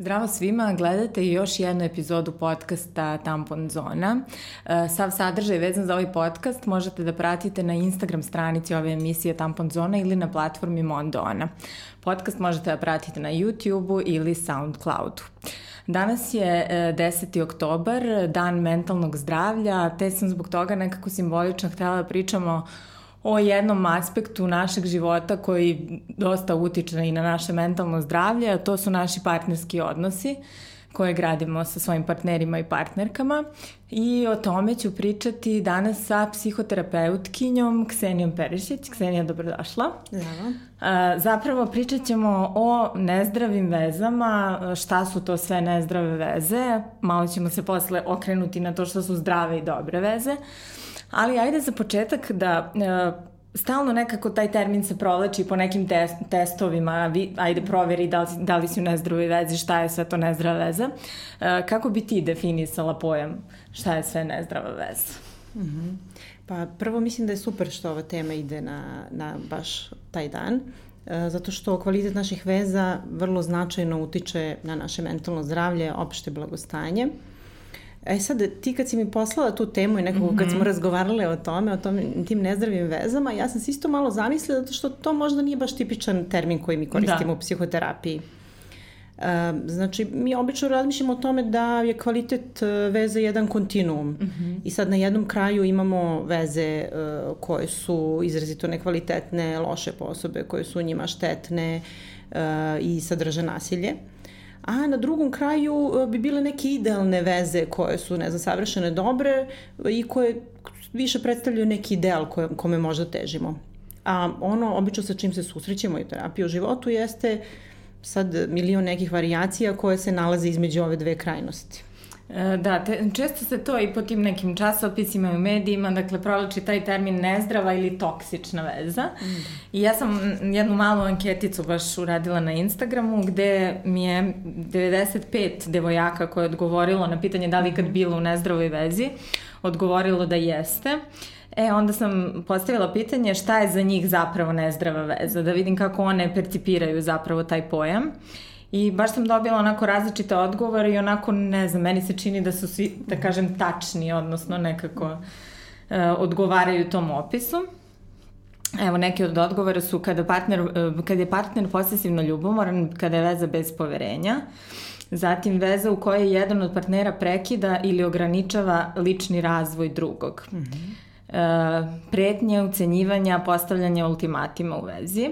Zdravo svima, gledate još jednu epizodu podcasta Tampon Zona. E, sav sadržaj vezan za ovaj podcast možete da pratite na Instagram stranici ove emisije Tampon Zona ili na platformi Mondona. Podcast možete da pratite na YouTube-u ili Soundcloudu. Danas je 10. E, oktobar, dan mentalnog zdravlja, te sam zbog toga nekako simbolično htela da pričamo o jednom aspektu našeg života koji dosta utiče i na naše mentalno zdravlje, a to su naši partnerski odnosi koje gradimo sa svojim partnerima i partnerkama i o tome ću pričati danas sa psihoterapeutkinjom Ksenijom Perišić. Ksenija, dobrodošla. Zdravo. Zapravo pričat ćemo o nezdravim vezama, šta su to sve nezdrave veze, malo ćemo se posle okrenuti na to što su zdrave i dobre veze. Ali ajde za početak da e, stalno nekako taj termin se provlači po nekim te testovima, vi, ajde proveri da li, da li si u nezdravoj vezi, šta je sve to nezdrava veza. E, kako bi ti definisala pojam šta je sve nezdrava veza? Mm -hmm. Pa prvo mislim da je super što ova tema ide na, na baš taj dan, e, zato što kvalitet naših veza vrlo značajno utiče na naše mentalno zdravlje, opšte blagostanje. E sad, ti kad si mi poslala tu temu i nekako mm -hmm. kad smo mhm. razgovarale o tome, o tom, tim nezdravim vezama, ja sam se isto malo zamislila zato što to možda nije baš tipičan termin koji mi koristimo da. u psihoterapiji. Znači, mi obično razmišljamo o tome da je kvalitet e, veze jedan kontinuum mm -hmm. i sad na jednom kraju imamo veze uh, koje su izrazito nekvalitetne, loše po osobe, koje su njima štetne uh, i sadrže nasilje a na drugom kraju e, bi bile neke idealne veze koje su, ne znam, savršene dobre i koje više predstavljaju neki ideal kome možda težimo. A ono, obično sa čim se susrećemo i terapiju u životu jeste sad milion nekih varijacija koje se nalaze između ove dve krajnosti. E, da, te, često se to i po tim nekim časopisima i u medijima, dakle, prolači taj termin nezdrava ili toksična veza. Mm. I ja sam jednu malu anketicu baš uradila na Instagramu, gde mi je 95 devojaka koje je odgovorilo na pitanje da li kad mhm. bilo u nezdravoj vezi, odgovorilo da jeste. E, onda sam postavila pitanje šta je za njih zapravo nezdrava veza, da vidim kako one percipiraju zapravo taj pojam. Uh, I baš sam dobila onako različite odgovore i onako, ne znam, meni se čini da su svi, da kažem, tačni, odnosno nekako e, odgovaraju tom opisu. Evo, neki od odgovora su kada, partner, e, kada je partner posesivno ljubomoran, kada je veza bez poverenja, zatim veza u kojoj jedan od partnera prekida ili ograničava lični razvoj drugog. Mm -hmm. e, pretnje, ucenjivanja, postavljanja ultimatima u vezi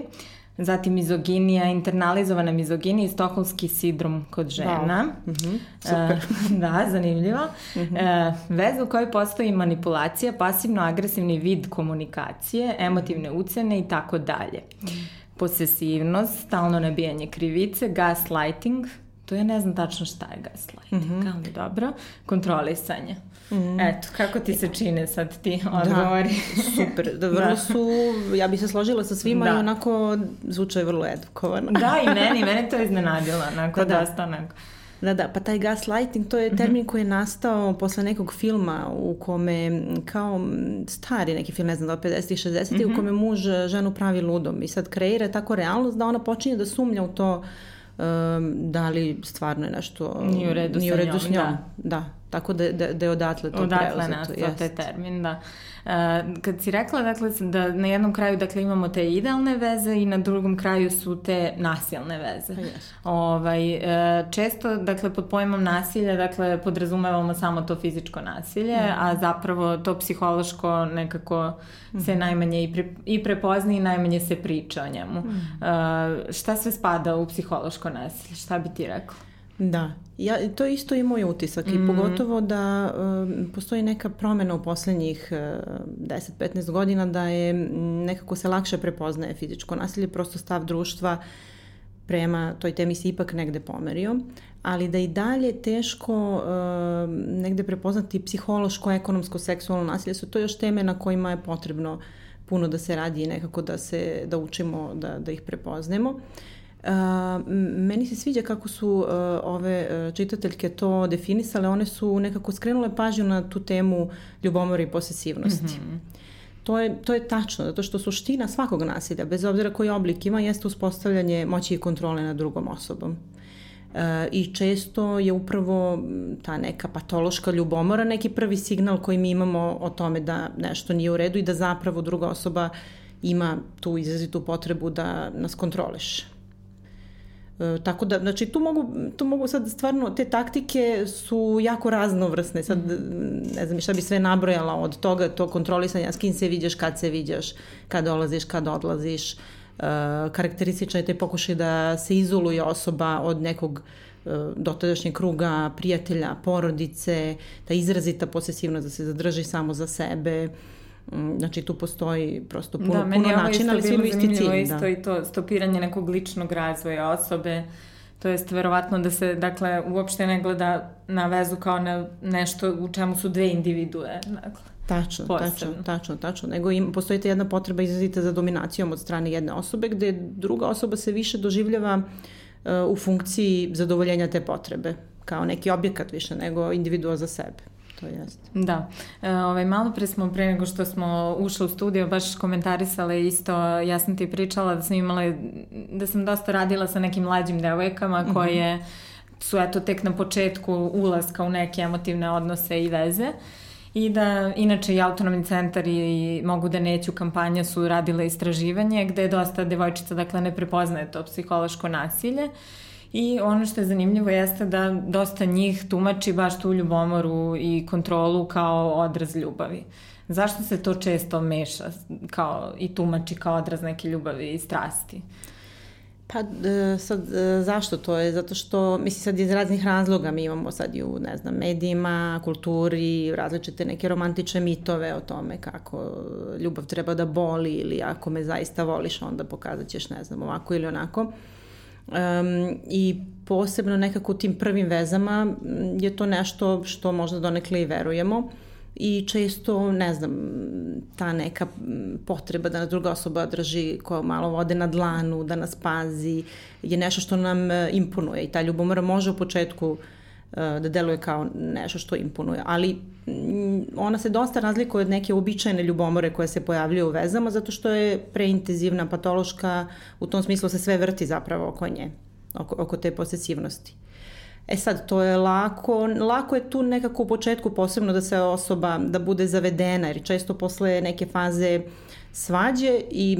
zatim mizoginija, internalizovana mizoginija i stokholmski sidrom kod žena. Wow. Mm -hmm. Super. E, da, zanimljivo. Mm -hmm. e, veza u kojoj postoji manipulacija, pasivno-agresivni vid komunikacije, emotivne ucene i tako dalje. Mhm. Posesivnost, stalno nabijanje krivice, gaslighting, to ja ne znam tačno šta je gaslighting, mm -hmm. ali dobro, kontrolisanje. Mm. Eto, kako ti se čine sad ti da, odgovori? Da, super. Da, vrlo da. su, ja bih se složila sa svima da. i onako zvučaju vrlo edukovano. da, i meni, mene to iznenadilo, onako, da, dosta onako. Da, da, pa taj gaslighting, to je mhm. termin koji je nastao posle nekog filma u kome, kao stari neki film, ne znam, da 50 i 60 mm -hmm. u kome muž ženu pravi ludom i sad kreira tako realnost da ona počinje da sumnja u to um, da li stvarno je nešto nije u redu, nije u redu s njom. Da. da. Tako da, da, da je odatle to odatle preuzeto. Odatle nastao taj termin, da. Uh, kad si rekla, dakle, da na jednom kraju, dakle, imamo te idealne veze i na drugom kraju su te nasilne veze. Pa yes. Ovaj, uh, često, dakle, pod pojmom nasilja, dakle, podrazumevamo samo to fizičko nasilje, mm. a zapravo to psihološko nekako mm. se najmanje i, pre, i prepozna i najmanje se priča o njemu. Mm. Uh, šta sve spada u psihološko nasilje? Šta bi ti rekla? Da, ja, to isto i moj utisak mm. i pogotovo da um, postoji neka promena u poslednjih uh, 10-15 godina da je nekako se lakše prepoznaje fizičko nasilje, prosto stav društva prema toj temi se ipak negde pomerio, ali da i dalje teško uh, negde prepoznati psihološko, ekonomsko, seksualno nasilje su to još teme na kojima je potrebno puno da se radi i nekako da se da učimo da, da ih prepoznemo. Uh, Uh, meni se sviđa kako su uh, ove uh, čitateljke to definisale, one su nekako skrenule pažnju na tu temu ljubomore i posesivnosti. Mm -hmm. To je, to je tačno, zato što suština svakog nasilja, bez obzira koji oblik ima, jeste uspostavljanje moći i kontrole nad drugom osobom. E, I često je upravo ta neka patološka ljubomora neki prvi signal koji mi imamo o tome da nešto nije u redu i da zapravo druga osoba ima tu izrazitu potrebu da nas kontroliše. E, tako da, znači tu mogu, tu mogu sad stvarno, te taktike su jako raznovrsne, sad ne znam šta bi sve nabrojala od toga, to kontrolisanja, s kim se viđaš, kad se viđaš, kad dolaziš, kad odlaziš, e, karakterističan je te pokušaj da se izoluje osoba od nekog e, dotadašnjeg kruga prijatelja, porodice, ta izrazita posesivnost da se zadrži samo za sebe, znači tu postoji prosto puno, da, puno načina, ali svi imaju isti cilj. Da, isto i to stopiranje nekog ličnog razvoja osobe, to jest verovatno da se, dakle, uopšte ne gleda na vezu kao na nešto u čemu su dve individue. Dakle, tačno, posebno. tačno, tačno, tačno. Nego im, postoji ta jedna potreba izrazita za dominacijom od strane jedne osobe, gde druga osoba se više doživljava uh, u funkciji zadovoljenja te potrebe, kao neki objekat više nego individua za sebe to jeste. Da. E, ovaj, malo pre smo, pre nego što smo ušli u studio, baš komentarisale isto, ja sam ti pričala da sam imala, da sam dosta radila sa nekim mlađim devojkama mhm. koje mm -hmm. su eto tek na početku ulaska u neke emotivne odnose i veze. I da, inače i autonomni centar i mogu da neću kampanja su radile istraživanje gde je dosta devojčica, dakle, ne prepoznaje to psihološko nasilje. Uh, I ono što je zanimljivo jeste da dosta njih tumači baš tu ljubomoru i kontrolu kao odraz ljubavi. Zašto se to često meša kao, i tumači kao odraz neke ljubavi i strasti? Pa e, sad, e, zašto to je? Zato što, mislim, sad iz raznih razloga mi imamo sad i u, ne znam, medijima, kulturi, različite neke romantične mitove o tome kako ljubav treba da boli ili ako me zaista voliš, onda pokazat ćeš, ne znam, ovako ili onako. Uh, Um, I posebno nekako u tim prvim vezama je to nešto što možda donekle i verujemo. I često, ne znam, ta neka potreba da nas druga osoba drži koja malo vode na dlanu, da nas pazi, je nešto što nam e, imponuje. I ta ljubomora može u početku uh, da deluje kao nešto što imponuje. Ali mm, ona se dosta razlikuje od neke uobičajene ljubomore koje se pojavljuju u vezama zato što je preintenzivna, patološka, u tom smislu se sve vrti zapravo oko nje, oko, oko te posesivnosti. E sad, to je lako, lako je tu nekako u početku posebno da se osoba, da bude zavedena, jer često posle neke faze svađe i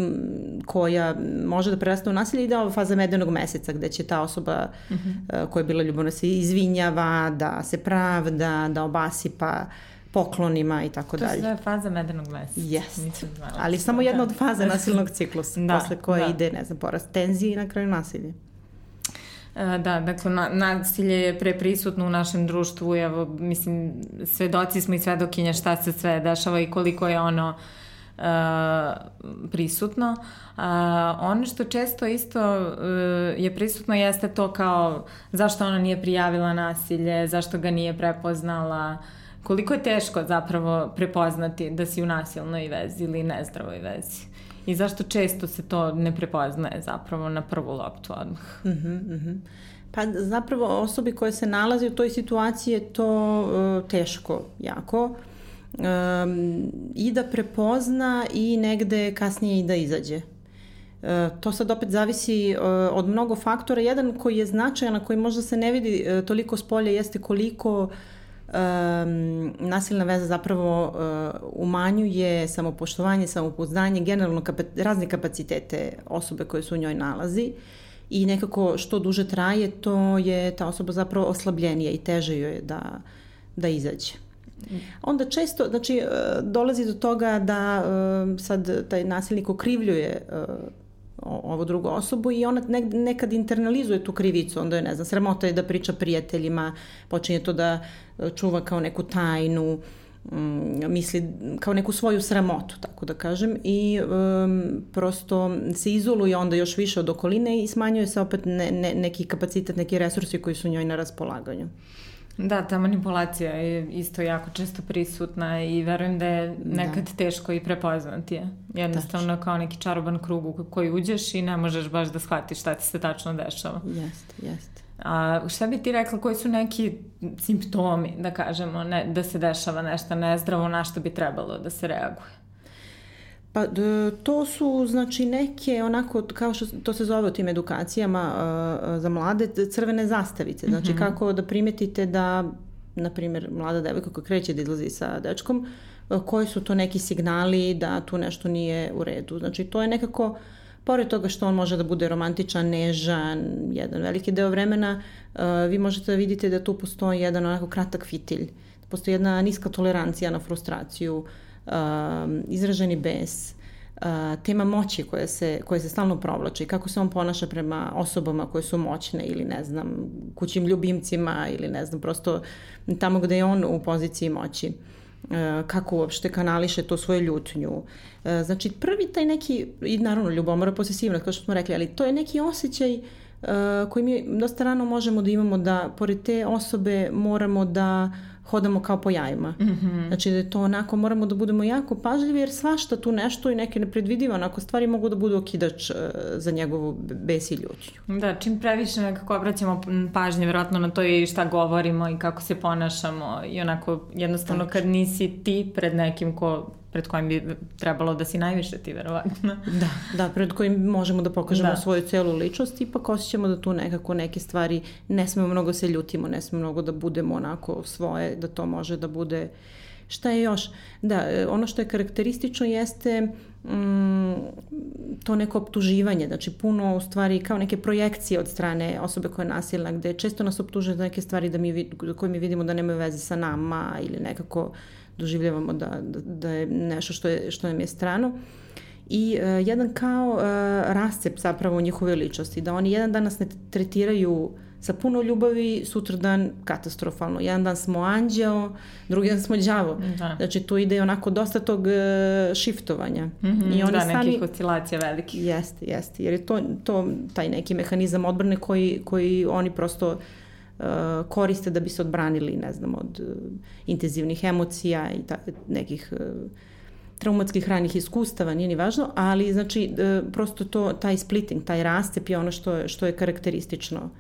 koja može da preraste u nasilje ide ova faza medenog meseca gde će ta osoba uh mhm. -huh. koja je bila ljubavna se izvinjava, da se pravda, da obasipa poklonima i tako dalje. To je faza medenog meseca. Jest. Ali samo jedna od faza nasilnog ciklusa, da, posle koje da. ide, ne znam, porast tenzije i na kraju nasilje. E, da, dakle, na, nasilje je preprisutno u našem društvu, evo, mislim, svedoci smo i svedokinja šta se sve dešava i koliko je ono uh, prisutno. Uh, ono što često isto uh, je prisutno jeste to kao zašto ona nije prijavila nasilje, zašto ga nije prepoznala, koliko je teško zapravo prepoznati da si u nasilnoj vezi ili nezdravoj vezi. I zašto često se to ne prepoznaje zapravo na prvu loptu odmah? Mm -hmm, mm -hmm. Pa zapravo osobi koja se nalazi u toj situaciji je to uh, teško jako um, i da prepozna i negde kasnije i da izađe. E, to sad opet zavisi e, od mnogo faktora. Jedan koji je značajan, a koji možda se ne vidi e, toliko s polja, jeste koliko um, nasilna veza zapravo uh, umanjuje samopoštovanje, samopouzdanje, generalno kapa, razne kapacitete osobe koje su u njoj nalazi i nekako što duže traje, to je ta osoba zapravo oslabljenija i teže joj je da, da izađe. Onda često, znači, e, dolazi do toga da e, sad taj nasilnik okrivljuje ovo drugu osobu i ona nekad internalizuje tu krivicu, onda je, ne znam, sramota je da priča prijateljima, počinje to da čuva kao neku tajnu, mm, misli kao neku svoju sramotu, tako da kažem, i um, prosto se izoluje onda još više od okoline i smanjuje se opet ne, ne, neki kapacitet, neki resursi koji su njoj na raspolaganju. Da, ta manipulacija je isto jako često prisutna i verujem da je nekad da. teško i prepoznati je. Jednostavno tačno. kao neki čaroban krug u koji uđeš i ne možeš baš da shvatiš šta ti se tačno dešava. Jeste, jeste. A šta bi ti rekla, koji su neki simptomi, da kažemo, ne, da se dešava nešto nezdravo, na što bi trebalo da se reaguje? Pa to su znači neke onako kao što to se zove u tim edukacijama za mlade crvene zastavice. Znači mm -hmm. kako da primetite da na primjer mlada devojka koja kreće da izlazi sa dečkom koji su to neki signali da tu nešto nije u redu. Znači to je nekako pored toga što on može da bude romantičan, nežan, jedan veliki deo vremena, vi možete da vidite da tu postoji jedan onako kratak fitilj. Postoji jedna niska tolerancija na frustraciju, uh, izraženi bes, uh, tema moći koja se, koja se stalno provlači, kako se on ponaša prema osobama koje su moćne ili ne znam, kućim ljubimcima ili ne znam, prosto tamo gde je on u poziciji moći uh, kako uopšte kanališe to svoju ljutnju. Uh, znači, prvi taj neki, i naravno ljubomora, posesivnost, kao što smo rekli, ali to je neki osjećaj uh, koji mi dosta rano možemo da imamo da pored te osobe moramo da hodamo kao po jajima. Mm -hmm. Znači da je to onako, moramo da budemo jako pažljivi jer svašta tu nešto i neke nepredvidive onako stvari mogu da budu okidač uh, za njegovu bes i ljutnju. Da, čim previše nekako obraćamo pažnje vjerojatno na to i šta govorimo i kako se ponašamo i onako jednostavno kad nisi ti pred nekim ko pred kojim bi trebalo da si najviše ti, verovatno. Da, da, pred kojim možemo da pokažemo da. svoju celu ličnost, ipak osjećamo da tu nekako neke stvari ne smemo mnogo se ljutimo, ne smemo mnogo da budemo onako svoje, da to može da bude Šta je još? Da, e, ono što je karakteristično jeste mm, to neko optuživanje, znači puno u stvari kao neke projekcije od strane osobe koja je nasilna, gde često nas optužuje za neke stvari da mi, koje mi vidimo da nemaju veze sa nama ili nekako uh, doživljavamo da, da, da je nešto što, je, što nam je strano i uh, jedan kao uh, rascep zapravo u njihove ličnosti, da oni jedan dan nas ne tretiraju sa puno ljubavi, sutradan katastrofalno. Jedan dan smo anđeo, drugi dan smo đavo. Da. Znači tu ide onako dosta tog uh, šiftovanja. Mm -hmm, I oni da, sami, nekih oscilacija velikih. Jeste, jeste. Jer je to, to taj neki mehanizam odbrane koji, koji oni prosto uh, Uh, koriste da bi se odbranili, ne znam, od uh, intenzivnih emocija i ta, nekih uh, traumatskih ranih iskustava, nije ni važno, ali znači prosto to, taj splitting, taj rastep je ono što što je karakteristično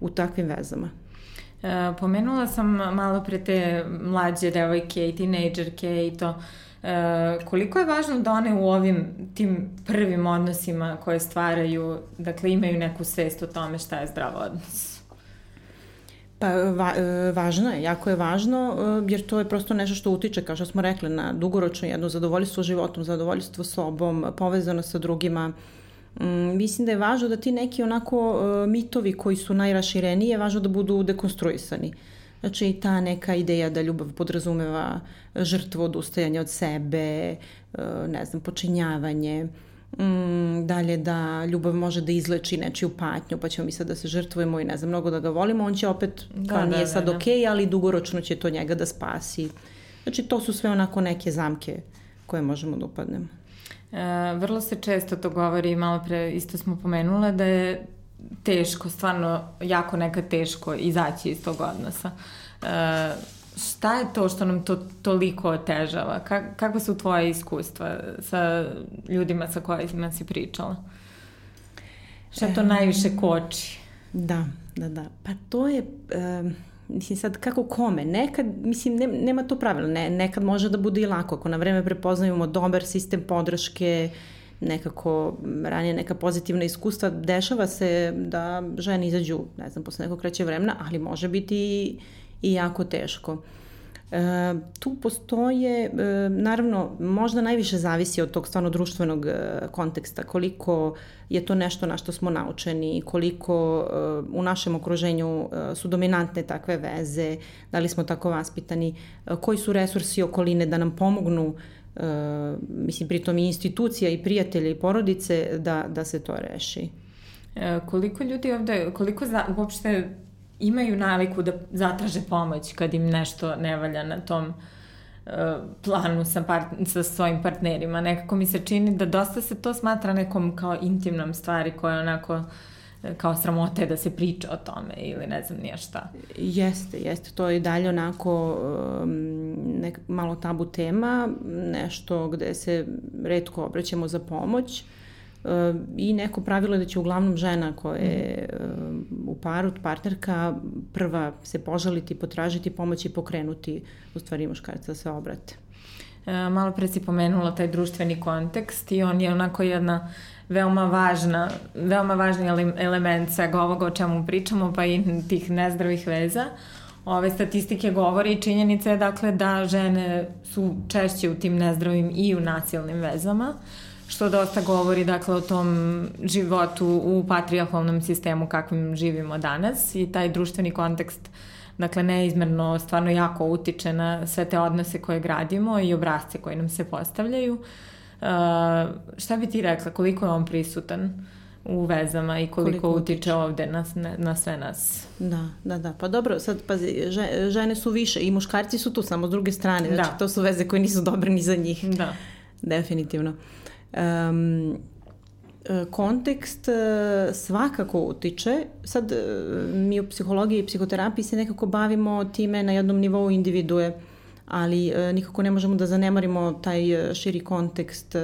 u takvim vezama. Pomenula sam malo pre te mlađe devojke i tinejdžerke i to. Koliko je važno da one u ovim tim prvim odnosima koje stvaraju, dakle imaju neku svest o tome šta je zdrav odnos? Pa va, e, važno je, jako je važno, e, jer to je prosto nešto što utiče, kao što smo rekli, na dugoročno jedno zadovoljstvo životom, zadovoljstvo sobom, povezano sa drugima. Mm, mislim da je važno da ti neki onako e, mitovi koji su najrašireniji važno da budu dekonstruisani. Znači ta neka ideja da ljubav podrazumeva žrtvu odustajanja od sebe, ne znam, počinjavanje, mm, dalje da ljubav može da izleči nečiju patnju, pa ćemo mi sad da se žrtvujemo i ne znam, mnogo da ga volimo, on će opet, da, kao da, nije da, sad da, okej, okay, ali dugoročno će to njega da spasi. Znači, to su sve onako neke zamke koje možemo da upadnemo. E, vrlo se često to govori, malo pre isto smo pomenule, da je teško, stvarno jako nekad teško izaći iz tog odnosa. E, šta je to što nam to toliko otežava? Ka, kako su tvoje iskustva sa ljudima sa kojima si pričala? Šta to e, najviše koči? Da, da, da. Pa to je... E, mislim sad kako kome, nekad, mislim ne, nema to pravilo, ne, nekad može da bude i lako, ako na vreme prepoznajemo dobar sistem podrške, nekako ranije neka pozitivna iskustva, dešava se da žene izađu, ne znam, posle nekog kreće vremena, ali može biti i jako teško. E, tu postoje, e, naravno, možda najviše zavisi od tog stvarno društvenog e, konteksta, koliko je to nešto na što smo naučeni, koliko e, u našem okruženju e, su dominantne takve veze, da li smo tako vaspitani, e, koji su resursi okoline da nam pomognu e, mislim, pritom i institucija i prijatelje i porodice da, da se to reši. E, koliko ljudi ovde, koliko za, uopšte imaju naviku da zatraže pomoć kad im nešto ne valja na tom uh, planu sa, part, sa svojim partnerima. Nekako mi se čini da dosta se to smatra nekom kao intimnom stvari koja onako e, kao sramote da se priča o tome ili ne znam nije šta. Jeste, jeste. To je i dalje onako nek, malo tabu tema, nešto gde se redko obraćamo za pomoć. Uh, i neko pravilo je da će uglavnom žena koja je u paru, partnerka, prva se požaliti, potražiti pomoć i pokrenuti u stvari muškarca da se obrate. E, malo pre si pomenula taj društveni kontekst i on je onako jedna veoma važna, veoma važni element svega ovoga o čemu pričamo, pa i tih nezdravih veza. Ove statistike govori i činjenica je dakle da žene su češće u tim nezdravim i u nasilnim vezama, što dosta govori dakle o tom životu u patrijarhalnom sistemu kakvim živimo danas i taj društveni kontekst dakle neizmerno stvarno jako utiče na sve te odnose koje gradimo i obrazce koji nam se postavljaju. Uh, šta bi ti rekla, koliko je on prisutan? u vezama i koliko, koliko utiče ovde na, na sve nas. Da, da, da. Pa dobro, sad pazi, žene su više i muškarci su tu samo s druge strane. Znači, da. to su veze koje nisu dobre ni za njih. Da. Definitivno. Um, kontekst svakako utiče. Sad mi u psihologiji i psihoterapiji se nekako bavimo time na jednom nivou individue, ali nikako ne možemo da zanemarimo taj širi kontekst,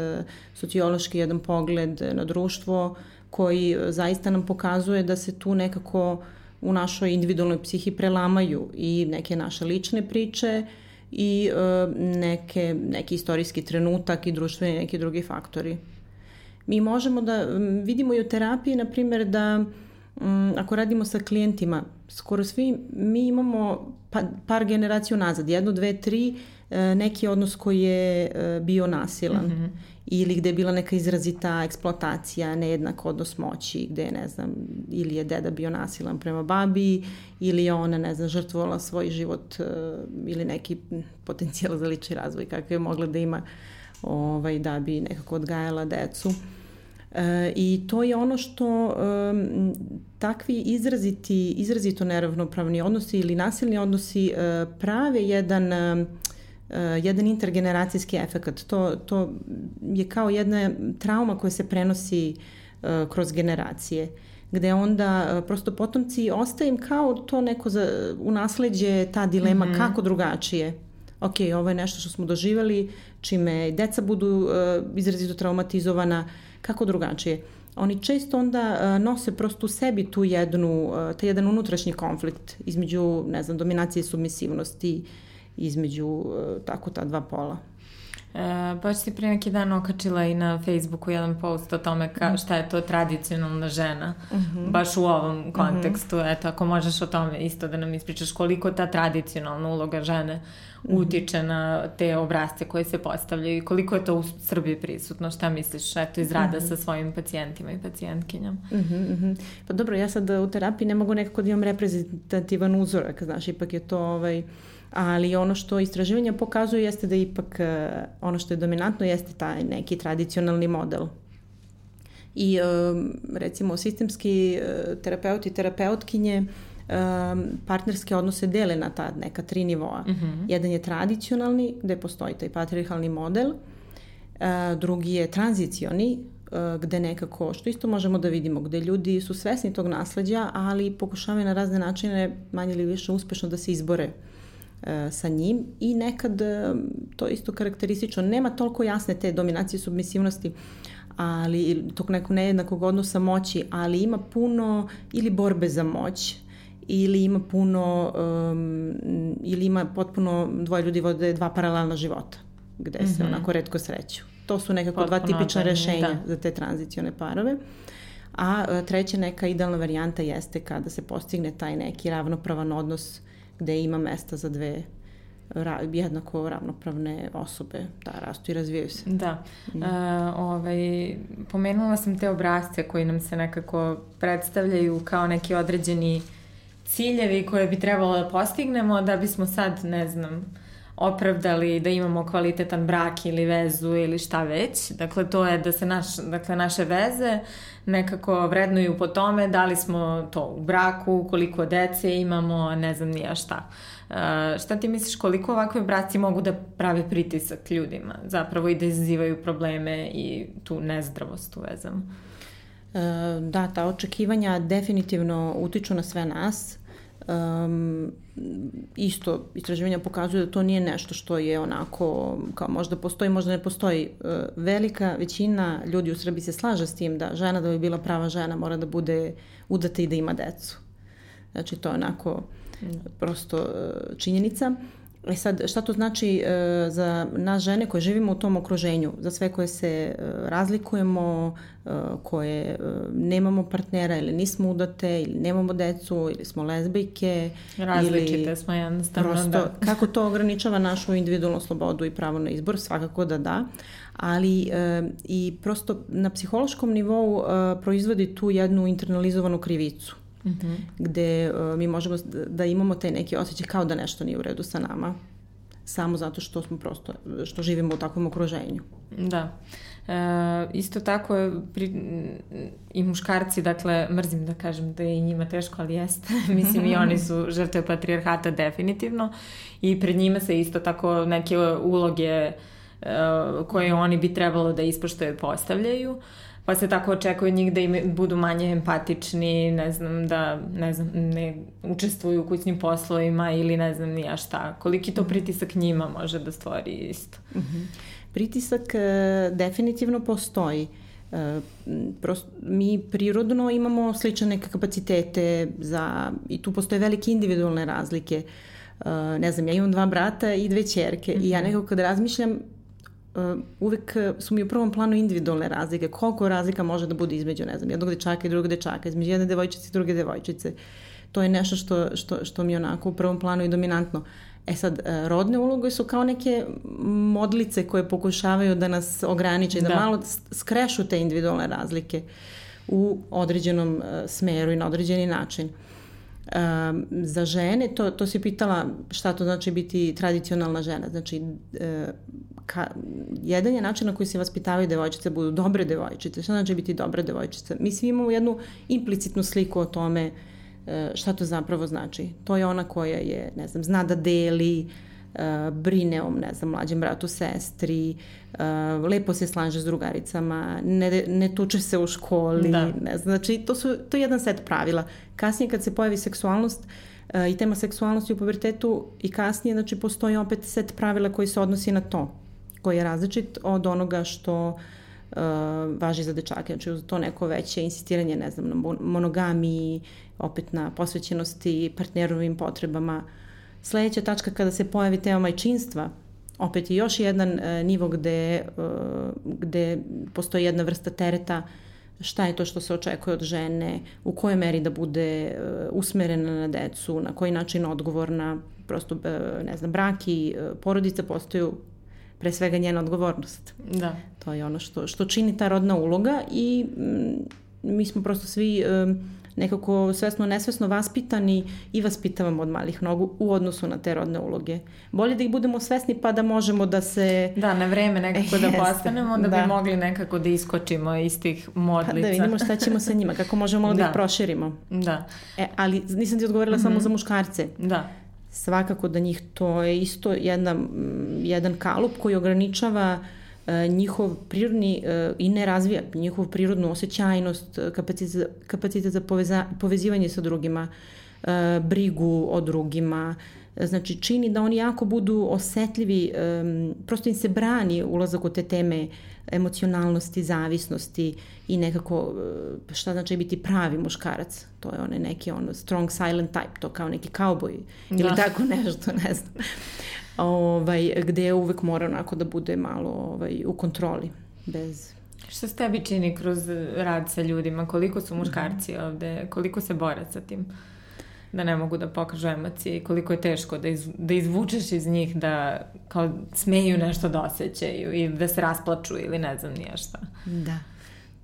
sociološki jedan pogled na društvo, koji e, zaista nam pokazuje da se tu nekako u našoj individualnoj psihi prelamaju i neke naše lične priče i e, neke, neki istorijski trenutak i društveni neki drugi faktori. Mi možemo da vidimo i u terapiji, na primjer, da ako radimo sa klijentima, skoro svi mi imamo pa, par generacija nazad, jedno, dve, tri, e, neki odnos koji je bio nasilan. Mm -hmm ili gde je bila neka izrazita eksploatacija, nejednak odnos moći, gde je, ne znam, ili je deda bio nasilan prema babi, ili je ona, ne znam, žrtvovala svoj život uh, ili neki potencijal za lični razvoj kakav je mogla da ima ovaj, da bi nekako odgajala decu. E, I to je ono što um, takvi izraziti, izrazito neravnopravni odnosi ili nasilni odnosi uh, prave jedan um, uh, jedan intergeneracijski efekt. To, to je kao jedna trauma koja se prenosi uh, kroz generacije gde onda uh, prosto potomci ostaje im kao to neko za, u nasledđe ta dilema mm -hmm. kako drugačije. Ok, ovo je nešto što smo doživali, čime deca budu uh, izrazito traumatizovana, kako drugačije. Oni često onda uh, nose prosto u sebi tu jednu, uh, taj jedan unutrašnji konflikt između, ne znam, dominacije i submisivnosti, uh, između e, tako ta dva pola. E, baš si pre neki dan okačila i na Facebooku jedan post o tome ka, mhm. šta je to tradicionalna žena, uh mhm. -huh. baš u ovom mhm. kontekstu. Uh -huh. Eto, ako možeš o tome isto da nam ispričaš koliko ta tradicionalna uloga žene utiče na te obrazce koje se postavljaju i koliko je to u Srbiji prisutno, šta misliš, eto, iz rada sa svojim pacijentima i pacijentkinjama? Uh -huh, uh -huh. Pa dobro, ja sad u terapiji ne mogu nekako da imam reprezentativan uzorak, znaš, ipak je to ovaj, uh, ali ono što istraživanja pokazuju jeste da ipak e, ono što je dominantno jeste taj neki tradicionalni model. I e, recimo sistemski e, terapeuti i terapeutkinje partnerske odnose dele na ta neka tri nivoa. Mm -hmm. Jedan je tradicionalni, gde postoji taj patriarhalni model, drugi je tranzicioni, gde nekako, što isto možemo da vidimo, gde ljudi su svesni tog nasledđa, ali pokušavaju na razne načine manje ili više uspešno da se izbore uh, E, sa njim i nekad e, to isto karakteristično, nema toliko jasne te dominacije submisivnosti, ali tog nekog nejednakog odnosa moći, ali ima puno ili borbe za moć, ili ima puno, um, ili ima potpuno, dvoje ljudi vode dva paralelna života, gde mm -hmm. se onako redko sreću. To su nekako potpuno dva tipična da, rešenja da. za te tranzicione parove. A e, treća neka idealna varijanta jeste kada se postigne taj neki ravnopravan odnos uh, gde ima mesta za dve ra, jednako ravnopravne osobe da rastu i razvijaju se. Da. Mm. E, ovaj, pomenula sam te obrazce koji nam se nekako predstavljaju kao neki određeni ciljevi koje bi trebalo da postignemo da bismo sad, ne znam, opravdali da imamo kvalitetan brak ili vezu ili šta već. Dakle, to je da se naš, dakle, naše veze nekako vrednuju po tome da li smo to u braku, koliko dece imamo, ne znam nija šta. Uh, šta ti misliš koliko ovakve braci mogu da prave pritisak ljudima zapravo i da izazivaju probleme i tu nezdravost u vezama? Uh, da, ta očekivanja definitivno utiču na sve nas Um, isto istraživanja pokazuju da to nije nešto što je onako kao možda postoji, možda ne postoji. Uh, velika većina ljudi u Srbiji se slaže s tim da žena da bi bila prava žena mora da bude udata i da ima decu. Znači to je onako mm. prosto uh, činjenica. E sad, šta to znači e, za nas žene koje živimo u tom okruženju, za sve koje se e, razlikujemo, e, koje e, nemamo partnera ili nismo udate ili nemamo decu ili smo lezbijke. Različite ili smo jednostavno, prosto, da. Kako to ograničava našu individualnu slobodu i pravo na izbor? Svakako da da. Ali e, i prosto na psihološkom nivou e, proizvodi tu jednu internalizovanu krivicu Mm -hmm. gde uh, mi možemo da imamo taj neki osjećaj kao da nešto nije u redu sa nama samo zato što smo prosto, što živimo u takvom okruženju. Da. E, isto tako je pri, i muškarci, dakle, mrzim da kažem da je i njima teško, ali jeste. Mislim, i oni su žrtve patrijarhata definitivno i pred njima se isto tako neke uloge e, koje oni bi trebalo da ispoštuje postavljaju pa se tako očekuje od njih da im budu manje empatični, ne znam, da ne, znam, ne učestvuju u kućnim poslovima ili ne znam nija šta. Koliki to pritisak njima može da stvori isto? Mm -hmm. Pritisak e, definitivno postoji. E, prosto, mi prirodno imamo slične neke kapacitete za, i tu postoje velike individualne razlike. E, ne znam, ja imam dva brata i dve čerke mm -hmm. i ja mhm. nekako kad razmišljam uvek su mi u prvom planu individualne razlike. Koliko razlika može da bude između, ne znam, jednog dečaka i drugog dečaka, između jedne devojčice i druge devojčice. To je nešto što, što, što mi je onako u prvom planu i dominantno. E sad, e, rodne uloge su kao neke modlice koje pokušavaju da nas ograniče, da, da malo skrešu te individualne razlike u određenom smeru i na određeni način. Um, za žene, to, to si pitala šta to znači biti tradicionalna žena. Znači, uh, ka, jedan je način na koji se vaspitavaju devojčice budu dobre devojčice. Šta znači biti dobra devojčica? Mi svi imamo jednu implicitnu sliku o tome uh, šta to zapravo znači. To je ona koja je, ne znam, zna da deli, uh, brine o, ne znam, mlađem bratu, sestri, uh, lepo se slaže s drugaricama, ne, ne tuče se u školi, da. ne znam, znači to, su, to je jedan set pravila. Kasnije kad se pojavi seksualnost, i tema seksualnosti u pubertetu i kasnije, znači postoji opet set pravila koji se odnosi na to koji je različit od onoga što uh, važi za dečake. Znači uz to neko veće insistiranje, ne znam, na monogamiji, opet na posvećenosti partnerovim potrebama. Sledeća tačka kada se pojavi tema majčinstva, opet je još jedan uh, nivo gde, uh, gde postoji jedna vrsta tereta šta je to što se očekuje od žene, u kojoj meri da bude uh, usmerena na decu, na koji način odgovorna, prosto, uh, ne znam, brak i uh, porodica postaju pre svega njena odgovornost. Da. To je ono što, što čini ta rodna uloga i mm, mi smo prosto svi um, nekako svesno nesvesno vaspitani i vaspitavamo od malih nogu u odnosu na te rodne uloge. Bolje da ih budemo svesni pa da možemo da se... Da, na vreme nekako da postanemo, da, da bi mogli nekako da iskočimo iz tih modlica. Pa da vidimo šta ćemo sa njima, kako možemo da, da ih proširimo. Da. E, ali nisam ti odgovorila mm -hmm. samo za muškarce. Da svakako da njih to je isto jedna, jedan kalup koji ograničava e, njihov prirodni e, i ne razvija njihovu prirodnu osjećajnost, kapacitet, kapacitet za poveza, povezivanje sa drugima, e, brigu o drugima, znači čini da oni jako budu osetljivi, prosto im se brani ulazak u te teme emocionalnosti, zavisnosti i nekako šta znači biti pravi muškarac. To je onaj neki ono strong silent type, to kao neki kauboj da. ili tako nešto, ne znam. Ovaj, gde uvek mora onako da bude malo ovaj, u kontroli, bez Šta se tebi čini kroz rad sa ljudima? Koliko su muškarci ovde? Koliko se bore sa tim? Da ne mogu da pokažu emocije i koliko je teško da, iz, da izvučeš iz njih da kao smeju nešto da osjećaju i da se rasplaču ili ne znam nije šta. Da.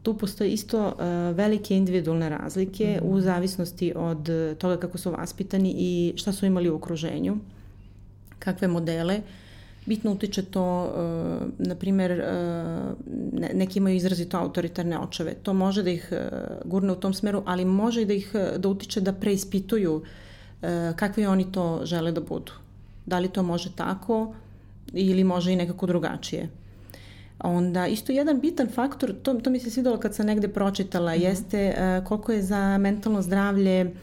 Tu postoje isto uh, velike individualne razlike mm -hmm. u zavisnosti od toga kako su vaspitani i šta su imali u okruženju, kakve modele. Uh, bitno utiče to, uh, na primjer, uh, neki imaju izrazito autoritarne očeve. To može da ih uh, gurne u tom smeru, ali može i da ih da utiče da preispituju kakve oni to žele da budu. Da li to može tako ili može i nekako drugačije. Onda isto jedan bitan faktor, to, to mi se svidalo kad sam negde pročitala, mm -hmm. jeste uh, koliko je za mentalno zdravlje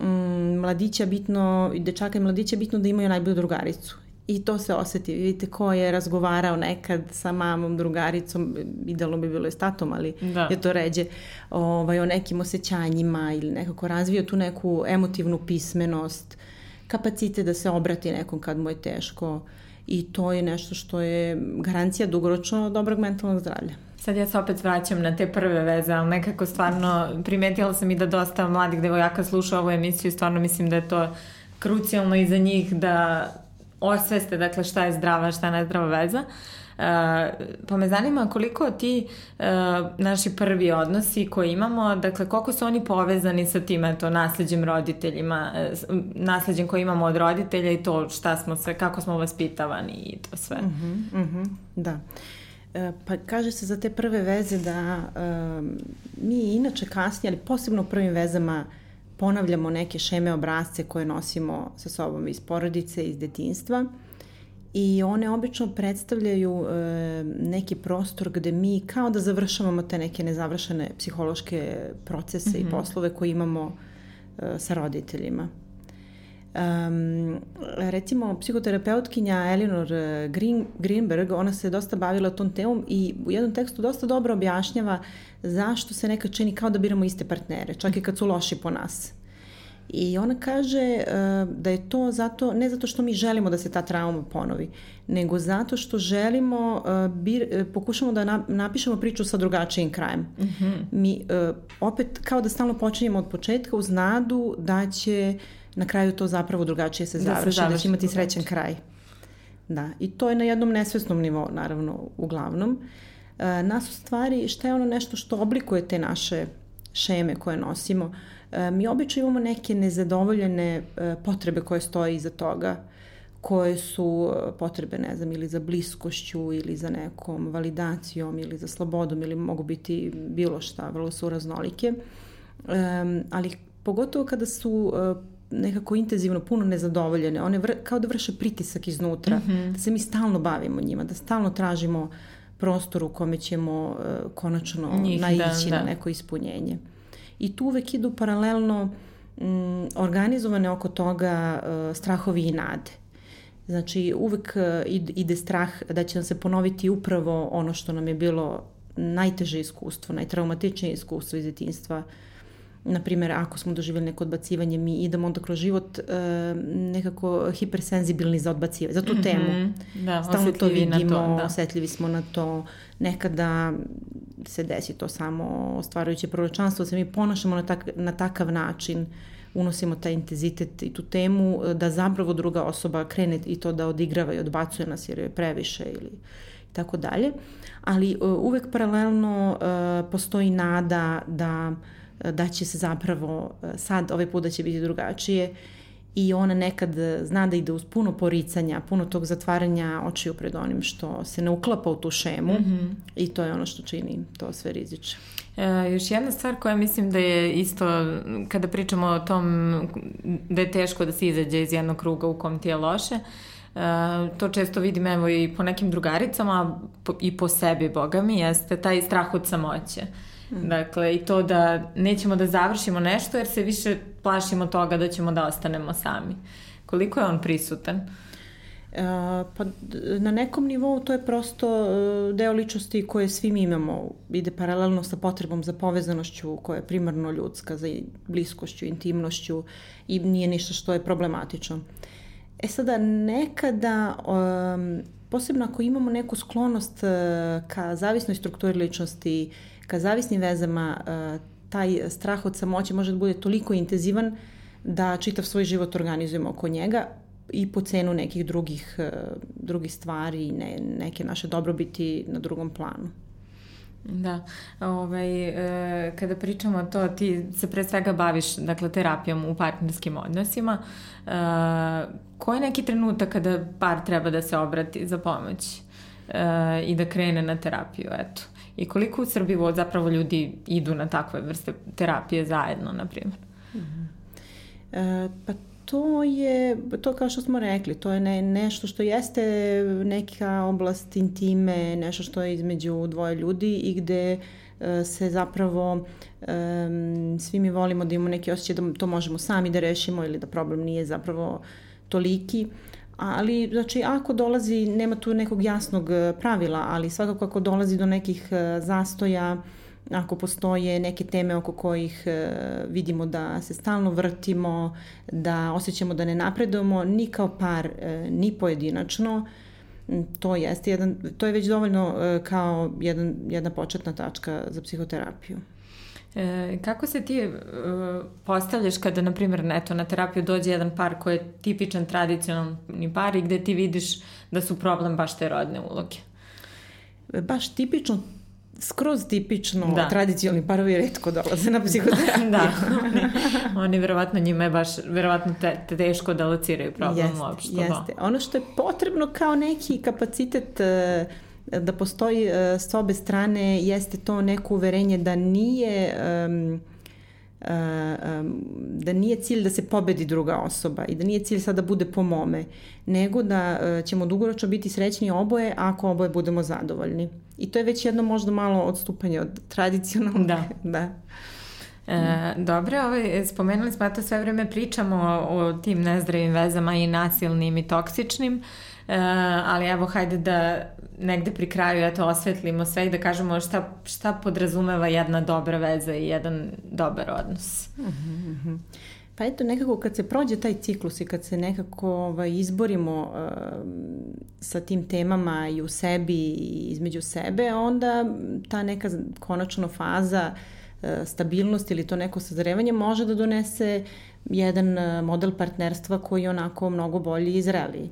um, mladića bitno, dečaka i mladića bitno da imaju najbolju drugaricu I to se oseti. Vidite ko je razgovarao nekad sa mamom, drugaricom, idealno bi bilo i s tatom, ali da. je to ređe ovaj, o nekim osjećanjima ili nekako razvio tu neku emotivnu pismenost. kapacitet da se obrati nekom kad mu je teško i to je nešto što je garancija dugoročno dobrog mentalnog zdravlja. Sad ja se opet vraćam na te prve veze, ali nekako stvarno primetila sam i da dosta mladih devojaka sluša ovu emisiju i stvarno mislim da je to krucijalno i za njih da osveste dakle šta je zdrava, šta je nezdrava veza. Uh, pa me zanima koliko ti uh, naši prvi odnosi koje imamo, dakle koliko su oni povezani sa tim eto, nasleđem roditeljima, uh, nasleđem koje imamo od roditelja i to šta smo sve, kako smo vaspitavani i to sve. Uh -huh, uh -huh, da. Pa kaže se za te prve veze da um, mi inače kasnije, ali posebno u prvim vezama ponavljamo neke šeme obrazce koje nosimo sa sobom iz porodice, iz detinstva i one obično predstavljaju e, neki prostor gde mi kao da završavamo te neke nezavršene psihološke procese mm -hmm. i mhm. poslove koje imamo e, sa roditeljima. Um, recimo, psihoterapeutkinja Elinor Green, Greenberg, ona se dosta bavila tom temom i u jednom tekstu dosta dobro objašnjava zašto se nekad čini kao da biramo iste partnere, čak i kad su loši po nas. I ona kaže uh, da je to zato, ne zato što mi želimo da se ta trauma ponovi, nego zato što želimo, uh, bir, pokušamo da na, napišemo priču sa drugačijim krajem. Mm -hmm. Mi uh, opet kao da stalno počinjemo od početka uz nadu da će uh, na kraju to zapravo drugačije se završi, da, se završi, da će imati srećan kraj. Da, i to je na jednom nesvesnom nivou, naravno, uglavnom. E, nas u stvari, šta je ono nešto što oblikuje te naše šeme koje nosimo? E, mi obično imamo neke nezadovoljene e, potrebe koje stoje iza toga, koje su e, potrebe, ne znam, ili za bliskošću, ili za nekom validacijom, ili za slobodom, ili mogu biti bilo šta, vrlo su raznolike. E, ali pogotovo kada su e, nekako intenzivno puno nezadovoljene. One vr, kao da vrše pritisak iznutra, mm -hmm. da se mi stalno bavimo njima, da stalno tražimo prostor u kome ćemo uh, konačno Njih, da, naići da, da. na neko ispunjenje. I tu uvek idu paralelno um, organizovane oko toga uh, strahovi i nade. Znači, uvek uh, ide strah da će nam se ponoviti upravo ono što nam je bilo najteže iskustvo, najtraumatičnije iskustvo iz detinstva, uh, na primjer, ako smo doživjeli neko odbacivanje, mi idemo onda kroz život uh, nekako hipersenzibilni za odbacivanje, za tu mm -hmm. temu. Da, Stalno to vidimo, to, da. osetljivi smo na to. Nekada se desi to samo ostvarujuće proročanstvo, se mi ponašamo na, tak, na takav način, unosimo taj intenzitet i tu temu, e, da zapravo druga osoba krene i to da odigrava i odbacuje nas jer je previše ili tako dalje. Ali uh, uvek paralelno uh, postoji nada da uh, da će se zapravo e, sad, ovaj put da će biti drugačije i ona nekad zna da ide uz puno poricanja, puno tog zatvaranja očiju pred onim što se ne uklapa u tu šemu mm -hmm. i to je ono što čini to sve riziče. E, još jedna stvar koja mislim da je isto, kada pričamo o tom da je teško da se izađe iz jednog kruga u kom ti je loše, e, to često vidim evo i po nekim drugaricama i po sebi, boga mi, jeste taj strah od samoće. E, Mm. Dakle, i to da nećemo da završimo nešto jer se više plašimo toga da ćemo da ostanemo sami. Koliko je on prisutan? Uh, pa na nekom nivou to je prosto uh, deo ličnosti koje svi mi imamo, ide paralelno sa potrebom za povezanošću koja je primarno ljudska, za bliskošću, intimnošću i nije ništa što je problematično. E sada, nekada, um, posebno ako imamo neku sklonost uh, ka zavisnoj strukturi ličnosti, ka zavisnim vezama e, taj strah od samoće može da bude toliko intenzivan da čitav svoj život organizujemo oko njega i po cenu nekih drugih, e, drugih stvari i ne, neke naše dobrobiti na drugom planu. Da, ovaj, e, kada pričamo o to, ti se pre svega baviš dakle, terapijom u partnerskim odnosima. E, koji je neki trenutak kada par treba da se obrati za pomoć i da krene na terapiju? Eto i koliko u Srbiji zapravo ljudi idu na takve vrste terapije zajedno, na primjer? Mm -hmm. e, pa to je, to kao što smo rekli, to je ne, nešto što jeste neka oblast intime, nešto što je između dvoje ljudi i gde e, se zapravo um, svi mi volimo da imamo neki osjećaj da to možemo sami da rešimo ili da problem nije zapravo toliki. Ali, znači, ako dolazi, nema tu nekog jasnog e, pravila, ali svakako ako dolazi do nekih e, zastoja ako postoje neke teme oko kojih e, vidimo da se stalno vrtimo, da osjećamo da ne napredujemo ni kao par, ni pojedinačno, to jeste jedan, to je već dovoljno kao jedan, jedna početna tačka za psihoterapiju. E, kako se ti e, postavljaš kada, na primjer, neto, na terapiju dođe jedan par koji je tipičan tradicionalni par i gde ti vidiš da su problem baš te rodne uloge? Baš tipično skroz tipično da. tradicionalni parovi redko dolaze na psihoterapiju. da, oni, oni verovatno njima je baš verovatno te, te teško da lociraju problem jeste, uopšte. Da. Jeste. Da. Ono što je potrebno kao neki kapacitet uh, da postoji uh, s obe strane jeste to neko uverenje da nije um, um, da nije cilj da se pobedi druga osoba i da nije cilj sad da bude po mome, nego da uh, ćemo dugoročno biti srećni oboje ako oboje budemo zadovoljni. I to je već jedno možda malo odstupanje od tradicionalnog. Da. da. E, dobro, ovaj, spomenuli smo, to sve vreme pričamo o, o tim nezdravim vezama i nasilnim i toksičnim. Uh, ali evo hajde da negde pri kraju eto osvetlimo sve i da kažemo šta, šta podrazumeva jedna dobra veza i jedan dobar odnos. -hmm. Pa eto nekako kad se prođe taj ciklus i kad se nekako ovaj, izborimo uh, sa tim temama i u sebi i između sebe, onda ta neka konačno faza uh, stabilnosti ili to neko sazrevanje može da donese jedan model partnerstva koji je onako mnogo bolji i zreliji.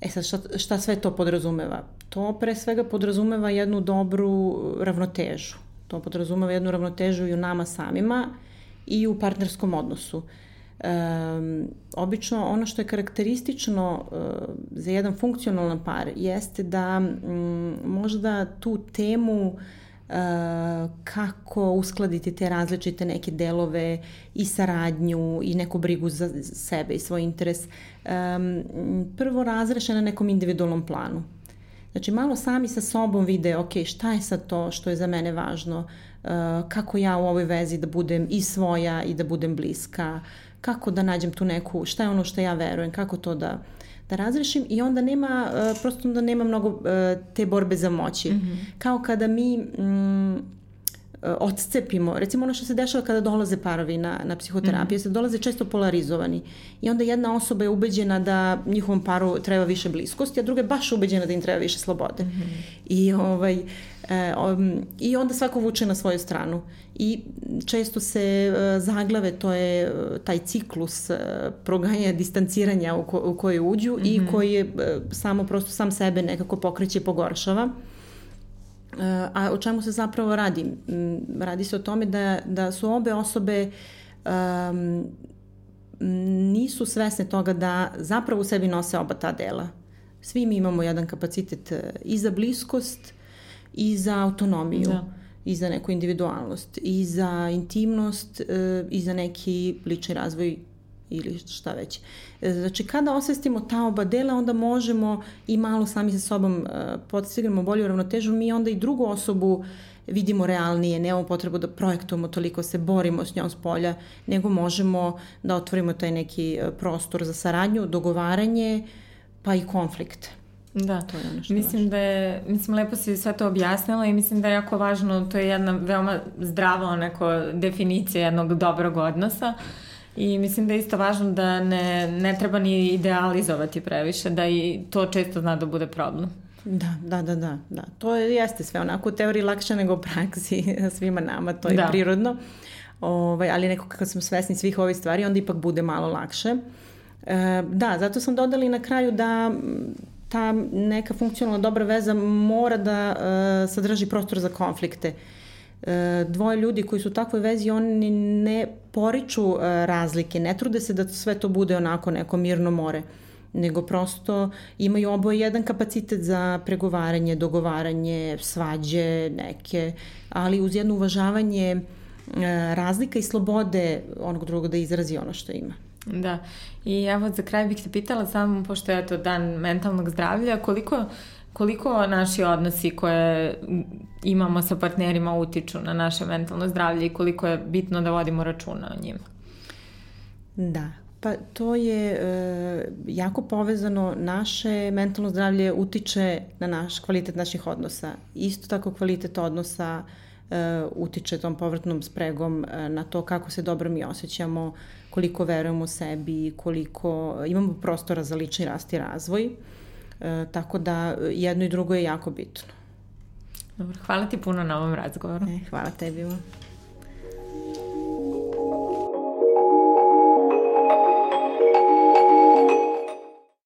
E sad, šta, šta sve to podrazumeva? To pre svega podrazumeva jednu dobru ravnotežu. To podrazumeva jednu ravnotežu i u nama samima i u partnerskom odnosu. Um, obično ono što je karakteristično uh, za jedan funkcionalan par jeste da um, možda tu temu uh, kako uskladiti te različite neke delove i saradnju i neku brigu za sebe i svoj interes? Prvo razreše na nekom individualnom planu. Znači malo sami sa sobom vide, ok, šta je sad to što je za mene važno, uh, kako ja u ovoj vezi da budem i svoja i da budem bliska, kako da nađem tu neku, šta je ono što ja verujem, kako to da da razrešim i onda nema, uh, prosto onda nema mnogo uh, te borbe za moći. Mm -hmm. Kao kada mi mm, odcepimo, recimo ono što se dešava kada dolaze parovi na, na psihoterapiju, mm. se dolaze često polarizovani i onda jedna osoba je ubeđena da njihovom paru treba više bliskosti, a druga je baš ubeđena da im treba više slobode. Mm -hmm. I, ovaj, e, um, I onda svako vuče na svoju stranu i često se e, zaglave, to je e, taj ciklus e, proganja distanciranja u, ko, u koje uđu mm -hmm. i mhm. koji je e, samo prosto sam sebe nekako pokreće i pogoršava. A o čemu se zapravo radi? Radi se o tome da, da su obe osobe um, nisu svesne toga da zapravo u sebi nose oba ta dela. Svi mi imamo jedan kapacitet e, i za bliskost i za autonomiju. Da i za neku individualnost, i za intimnost, e, i za neki lični razvoj ili šta već. E, znači, kada osvestimo ta oba dela, onda možemo i malo sami sa sobom uh, postignemo bolju ravnotežu, mi onda i drugu osobu vidimo realnije, nemamo potrebu da projektujemo toliko, se borimo s njom s polja, nego možemo da otvorimo taj neki e, prostor za saradnju, dogovaranje, pa i konflikt. Da, to je ono što mislim važno. da je, mislim lepo si sve to objasnila i mislim da je jako važno, to je jedna veoma zdrava onako definicija jednog dobrog odnosa. Uh, I mislim da je isto važno da ne, ne treba ni idealizovati previše, da i to često zna da bude problem. Da, da, da, da, da. To je, jeste sve onako u teoriji lakše nego u praksi svima nama, to je da. prirodno. Ovaj, ali nekako kad smo svesni svih ovih stvari, onda ipak bude malo lakše. E, da, zato sam dodala i na kraju da ta neka funkcionalna dobra veza mora da e, sadrži prostor za konflikte. E, dvoje ljudi koji su u takvoj vezi, oni ne poriču e, razlike, ne trude se da sve to bude onako neko mirno more nego prosto imaju oboje jedan kapacitet za pregovaranje, dogovaranje, svađe neke, ali uz jedno uvažavanje e, razlika i slobode onog drugog da izrazi ono što ima. Da, i evo za kraj bih te pitala samo, pošto je to dan mentalnog zdravlja, koliko koliko naši odnosi koje imamo sa partnerima utiču na naše mentalno zdravlje i koliko je bitno da vodimo računa o njima? Da, pa to je e, jako povezano. Naše mentalno zdravlje utiče na naš kvalitet naših odnosa. Isto tako kvalitet odnosa utiče tom povratnom spregom na to kako se dobro mi osjećamo, koliko verujemo sebi, koliko imamo prostora za lični rast i razvoj. E, tako da e, jedno i drugo je jako bitno. Dobro, hvala ti puno na ovom razgovoru. E, hvala tebi. Hvala.